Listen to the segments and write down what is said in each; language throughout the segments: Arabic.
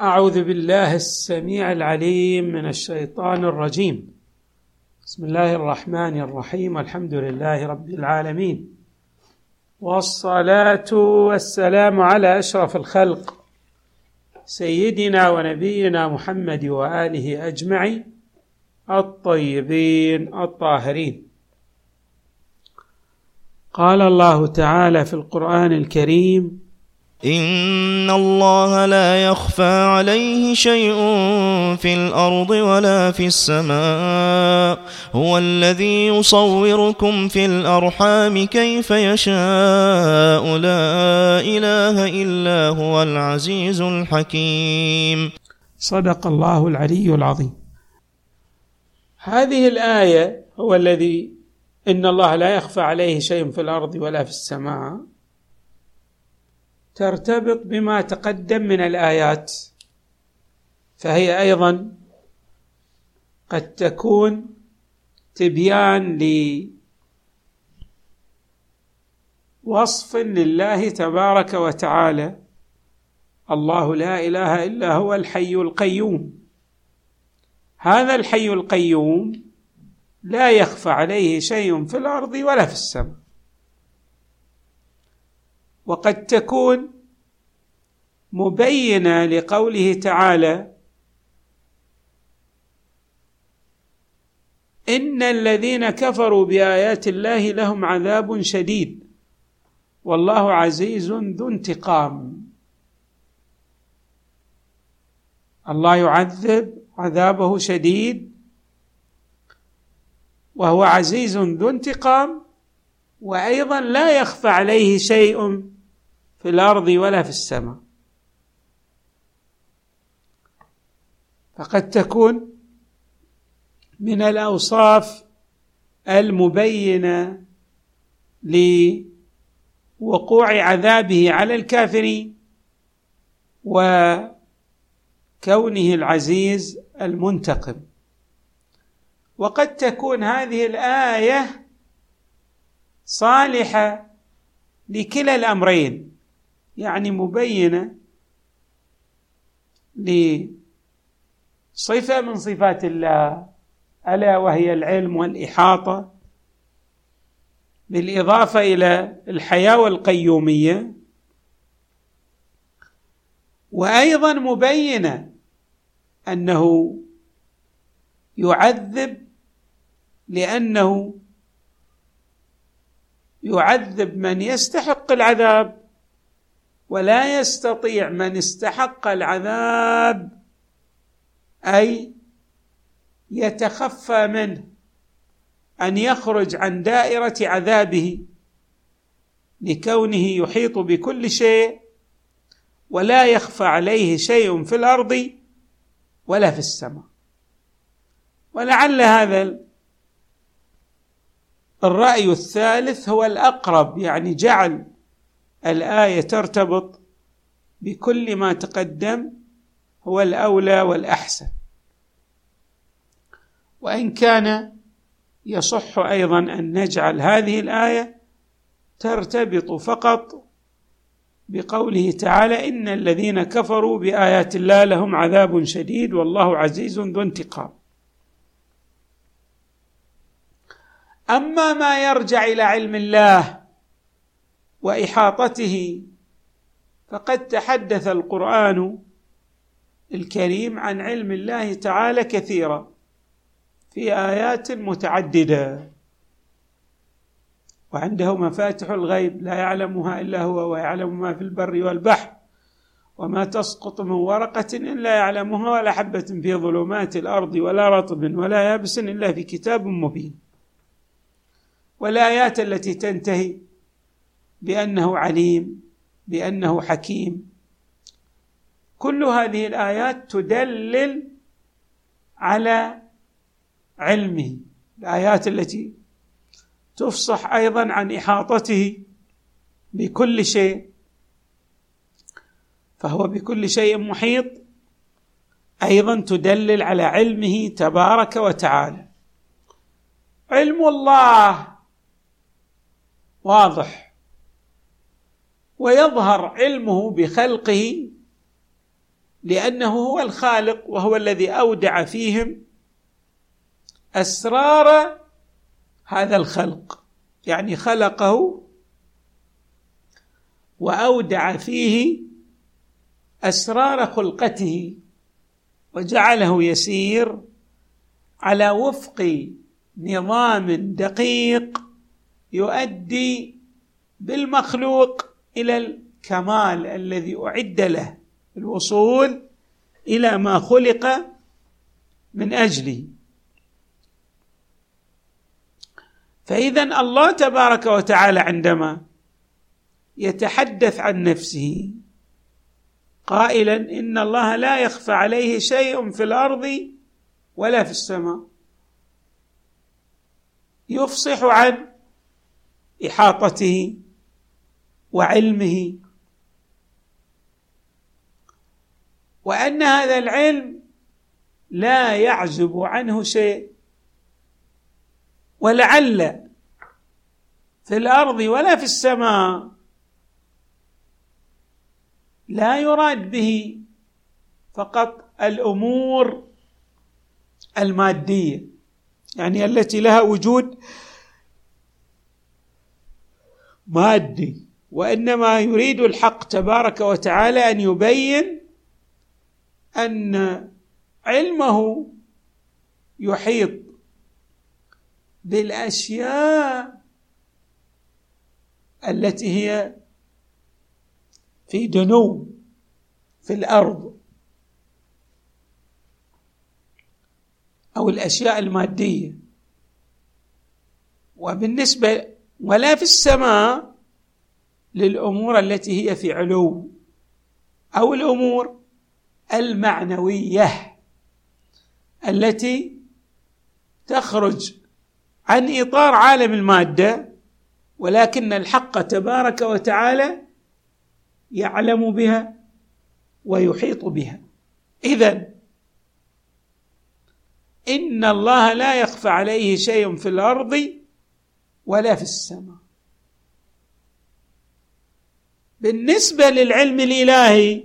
أعوذ بالله السميع العليم من الشيطان الرجيم. بسم الله الرحمن الرحيم. الحمد لله رب العالمين. والصلاة والسلام على أشرف الخلق. سيدنا ونبينا محمد وآله أجمعين. الطيبين الطاهرين. قال الله تعالى في القرآن الكريم إن الله لا يخفى عليه شيء في الأرض ولا في السماء هو الذي يصوركم في الأرحام كيف يشاء لا إله إلا هو العزيز الحكيم. صدق الله العلي العظيم. هذه الآية هو الذي إن الله لا يخفى عليه شيء في الأرض ولا في السماء ترتبط بما تقدم من الآيات. فهي أيضا قد تكون تبيان لوصف لله تبارك وتعالى. الله لا إله إلا هو الحي القيوم. هذا الحي القيوم لا يخفى عليه شيء في الأرض ولا في السماء. وقد تكون مبينة لقوله تعالى إن الذين كفروا بآيات الله لهم عذاب شديد والله عزيز ذو انتقام. الله يعذب عذابه شديد وهو عزيز ذو انتقام وأيضا لا يخفى عليه شيء في الأرض ولا في السماء. فقد تكون من الأوصاف المبينة لوقوع عذابه على الكافرين وكونه العزيز المنتقم. وقد تكون هذه الآية صالحة لكلا الأمرين. يعني مبينة لصفة من صفات الله ألا وهي العلم والإحاطة. بالإضافة إلى الحياة والقيومية. وأيضا مبينة أنه يعذب لأنه يعذب من يستحق العذاب. ولا يستطيع من استحق العذاب أي يتخفى منه أن يخرج عن دائرة عذابه لكونه يحيط بكل شيء ولا يخفى عليه شيء في الأرض ولا في السماء. ولعل هذا الرأي الثالث هو الأقرب يعني جعل الآية ترتبط بكل ما تقدم هو الأولى والأحسن. وإن كان يصح أيضا أن نجعل هذه الآية ترتبط فقط بقوله تعالى إن الذين كفروا بآيات الله لهم عذاب شديد والله عزيز ذو انتقام. أما ما يرجع إلى علم الله وإحاطته فقد تحدث القرآن الكريم عن علم الله تعالى كثيرا في آيات متعددة. وعنده مفاتح الغيب لا يعلمها إلا هو ويعلم ما في البر والبحر وما تسقط من ورقة إلا يعلمها ولا حبة في ظلمات الأرض ولا رطب ولا يابس إلا في كتاب مبين. والآيات التي تنتهي بأنه عليم بأنه حكيم. كل هذه الآيات تدلل على علمه. الآيات التي تفصح أيضا عن إحاطته بكل شيء. فهو بكل شيء محيط. أيضا تدلل على علمه تبارك وتعالى. علم الله واضح. ويظهر علمه بخلقه لأنه هو الخالق وهو الذي أودع فيهم أسرار هذا الخلق يعني خلقه وأودع فيه أسرار خلقته وجعله يسير على وفق نظام دقيق يؤدي بالمخلوق إلى الكمال الذي أعد له الوصول إلى ما خلق من أجله. فاذا الله تبارك وتعالى عندما يتحدث عن نفسه قائلا إن الله لا يخفى عليه شيء في الأرض ولا في السماء. يفصح عن إحاطته وعلمه. وأن هذا العلم لا يعزب عنه شيء. ولعل في الأرض ولا في السماء لا يراد به فقط الأمور المادية يعني التي لها وجود مادي. وإنما يريد الحق تبارك وتعالى أن يبين أن علمه يحيط بالأشياء التي هي في دنو في الأرض أو الأشياء المادية. وبالنسبة ولا في السماء للأمور التي هي في علو أو الأمور المعنوية التي تخرج عن إطار عالم المادة ولكن الحق تبارك وتعالى يعلم بها ويحيط بها. اذا إن الله لا يخفى عليه شيء في الأرض ولا في السماء. بالنسبة للعلم الإلهي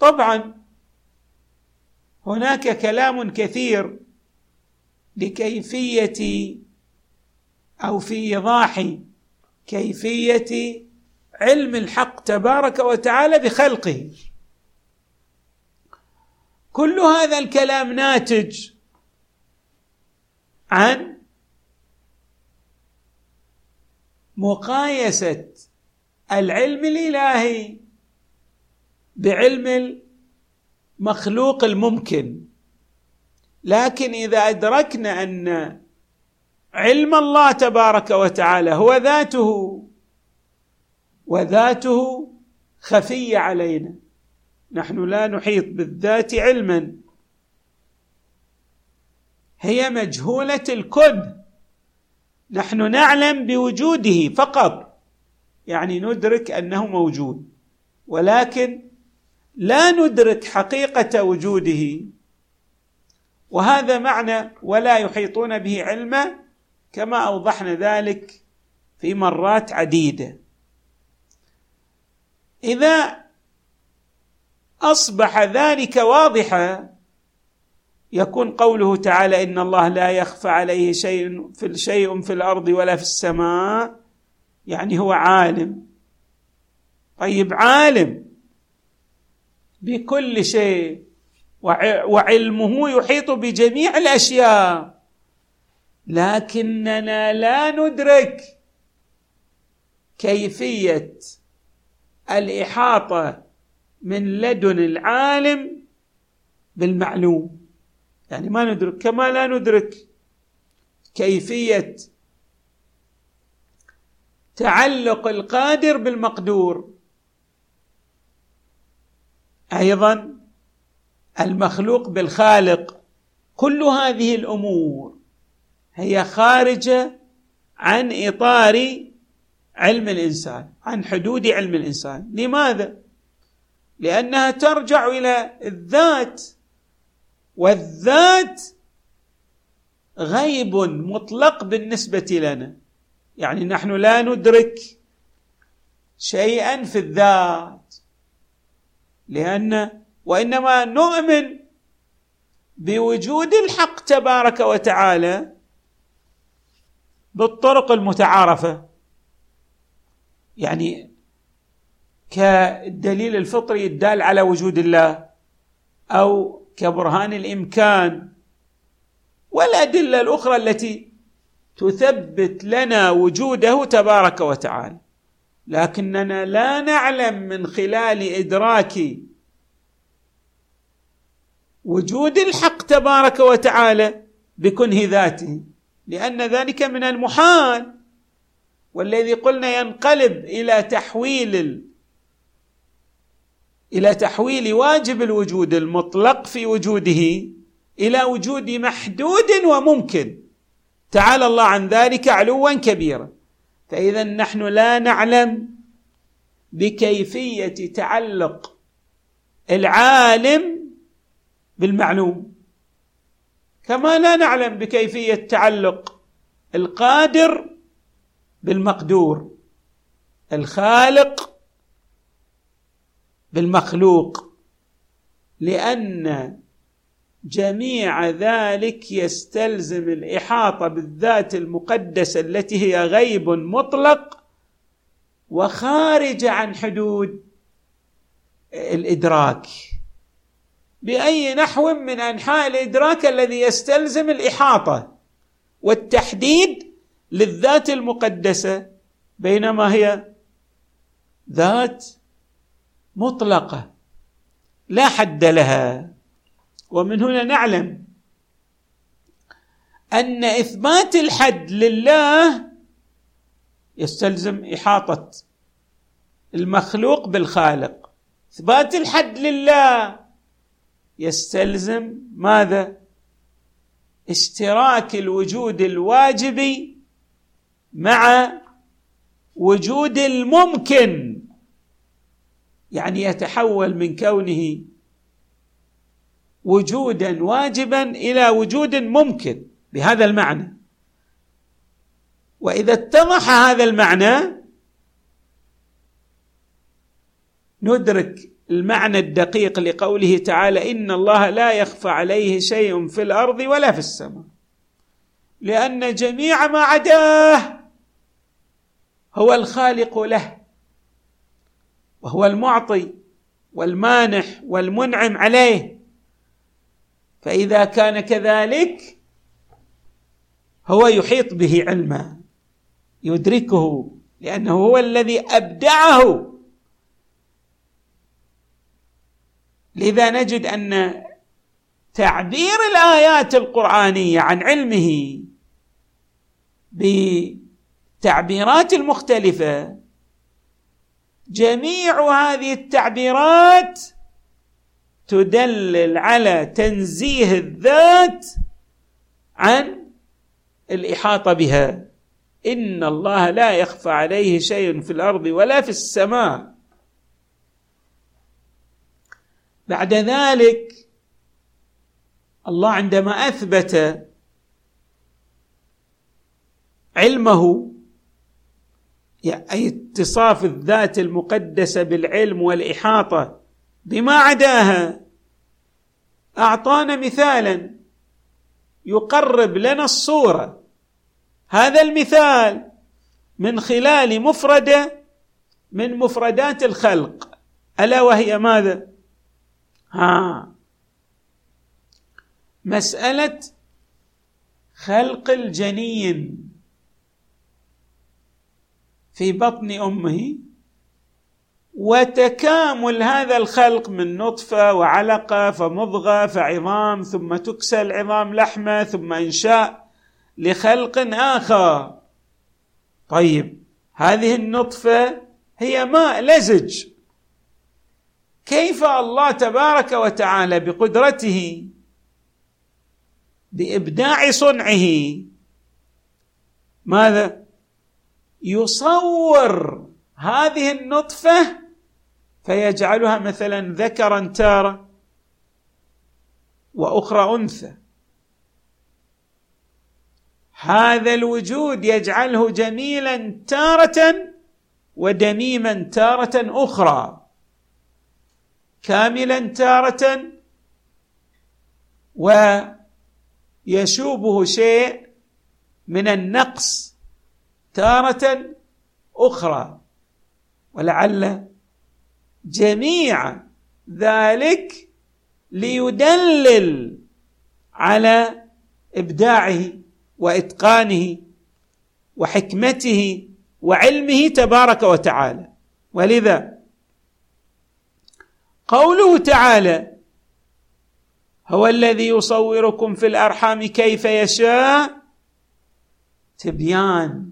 طبعا هناك كلام كثير لكيفية أو في إيضاح كيفية علم الحق تبارك وتعالى بخلقه. كل هذا الكلام ناتج عن مقايسة العلم الإلهي بعلم المخلوق الممكن. لكن إذا أدركنا أن علم الله تبارك وتعالى هو ذاته وذاته خفيه علينا. نحن لا نحيط بالذات علما. هي مجهولة الكن نحن نعلم بوجوده فقط. يعني ندرك أنه موجود ولكن لا ندرك حقيقة وجوده وهذا معنى ولا يحيطون به علما كما أوضحنا ذلك في مرات عديدة. إذا أصبح ذلك واضحا يكون قوله تعالى إن الله لا يخفى عليه شيء في شيء في الأرض ولا في السماء يعني هو عالم. طيب عالم بكل شيء وعلمه يحيط بجميع الأشياء. لكننا لا ندرك كيفية الإحاطة من لدن العالم بالمعلوم. يعني ما ندرك كما لا ندرك كيفية تعلق القادر بالمقدور. أيضا المخلوق بالخالق. كل هذه الأمور هي خارجة عن إطار علم الإنسان عن حدود علم الإنسان. لماذا؟ لأنها ترجع إلى الذات والذات غيب مطلق بالنسبة لنا. يعني نحن لا ندرك شيئا في الذات لأن وإنما نؤمن بوجود الحق تبارك وتعالى بالطرق المتعارفة. يعني كالدليل الفطري الدال على وجود الله أو كبرهان الإمكان والأدلة الأخرى التي تثبت لنا وجوده تبارك وتعالى. لكننا لا نعلم من خلال إدراك وجود الحق تبارك وتعالى بكنه ذاته لأن ذلك من المحال. والذي قلنا ينقلب إلى تحويل إلى تحويل واجب الوجود المطلق في وجوده إلى وجود محدود وممكن. تعالى الله عن ذلك علوا كبيرا. فاذا نحن لا نعلم بكيفية تعلق العالم بالمعلوم. كما لا نعلم بكيفية تعلق القادر بالمقدور الخالق بالمخلوق. لأن جميع ذلك يستلزم الإحاطة بالذات المقدسة التي هي غيب مطلق وخارجه عن حدود الإدراك. بأي نحو من أنحاء الإدراك الذي يستلزم الإحاطة والتحديد للذات المقدسة بينما هي ذات مطلقة. لا حد لها. ومن هنا نعلم أن إثبات الحد لله يستلزم إحاطة المخلوق بالخالق. إثبات الحد لله يستلزم ماذا؟ اشتراك الوجود الواجبي مع وجود الممكن يعني يتحول من كونه وجودا واجبا إلى وجود ممكن بهذا المعنى. وإذا اتضح هذا المعنى ندرك المعنى الدقيق لقوله تعالى إن الله لا يخفى عليه شيء في الأرض ولا في السماء. لأن جميع ما عداه هو الخالق له وهو المعطي والمانح والمنعم عليه. فإذا كان كذلك هو يحيط به علما يدركه لأنه هو الذي أبدعه. لذا نجد أن تعبير الآيات القرآنية عن علمه بالتعبيرات المختلفة جميع هذه التعبيرات تدلل على تنزيه الذات عن الإحاطة بها. إن الله لا يخفى عليه شيء في الأرض ولا في السماء. بعد ذلك الله عندما أثبت علمه أي اتصاف الذات المقدسة بالعلم والإحاطة بما عداها. أعطانا مثالا. يقرب لنا الصورة. هذا المثال من خلال مفردة من مفردات الخلق. ألا وهي ماذا؟ ها. مسألة خلق الجنين في بطن أمه وتكامل هذا الخلق من نطفة وعلقة فمضغة فعظام ثم تكسى العظام لحمة ثم انشاء لخلق آخر. طيب هذه النطفة هي ماء لزج. كيف الله تبارك وتعالى بقدرته؟ بإبداع صنعه. ماذا؟ يصور هذه النطفة فيجعلها مثلا ذكرا تارة وأخرى أنثى. هذا الوجود يجعله جميلا تارة ودميما تارة أخرى. كاملا تارة ويشوبه شيء من النقص تارة أخرى. ولعل جميع ذلك ليدلل على إبداعه وإتقانه وحكمته وعلمه تبارك وتعالى. ولذا قوله تعالى هو الذي يصوركم في الأرحام كيف يشاء تبيان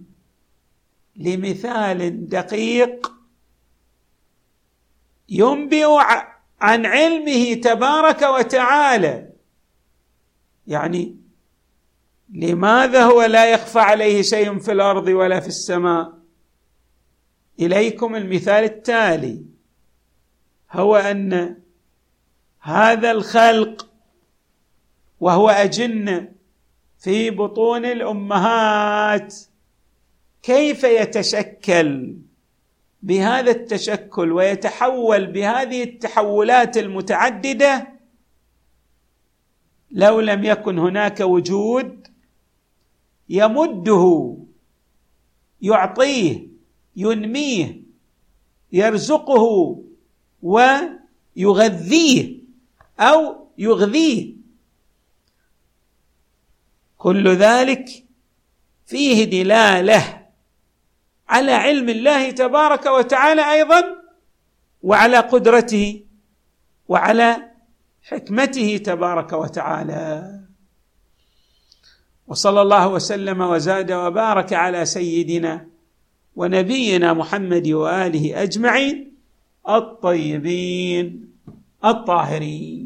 لمثال دقيق ينبئ عن علمه تبارك وتعالى. يعني لماذا هو لا يخفى عليه شيء في الأرض ولا في السماء؟ إليكم المثال التالي. هو أن هذا الخلق وهو اجنه في بطون الأمهات كيف يتشكل؟ بهذا التشكل ويتحول بهذه التحولات المتعددة لو لم يكن هناك وجود يمده يعطيه ينميه يرزقه ويغذيه أو يغذيه. كل ذلك فيه دلالة على علم الله تبارك وتعالى أيضا وعلى قدرته وعلى حكمته تبارك وتعالى. وصلى الله وسلم وزاد وبارك على سيدنا ونبينا محمد وآله أجمعين الطيبين الطاهرين.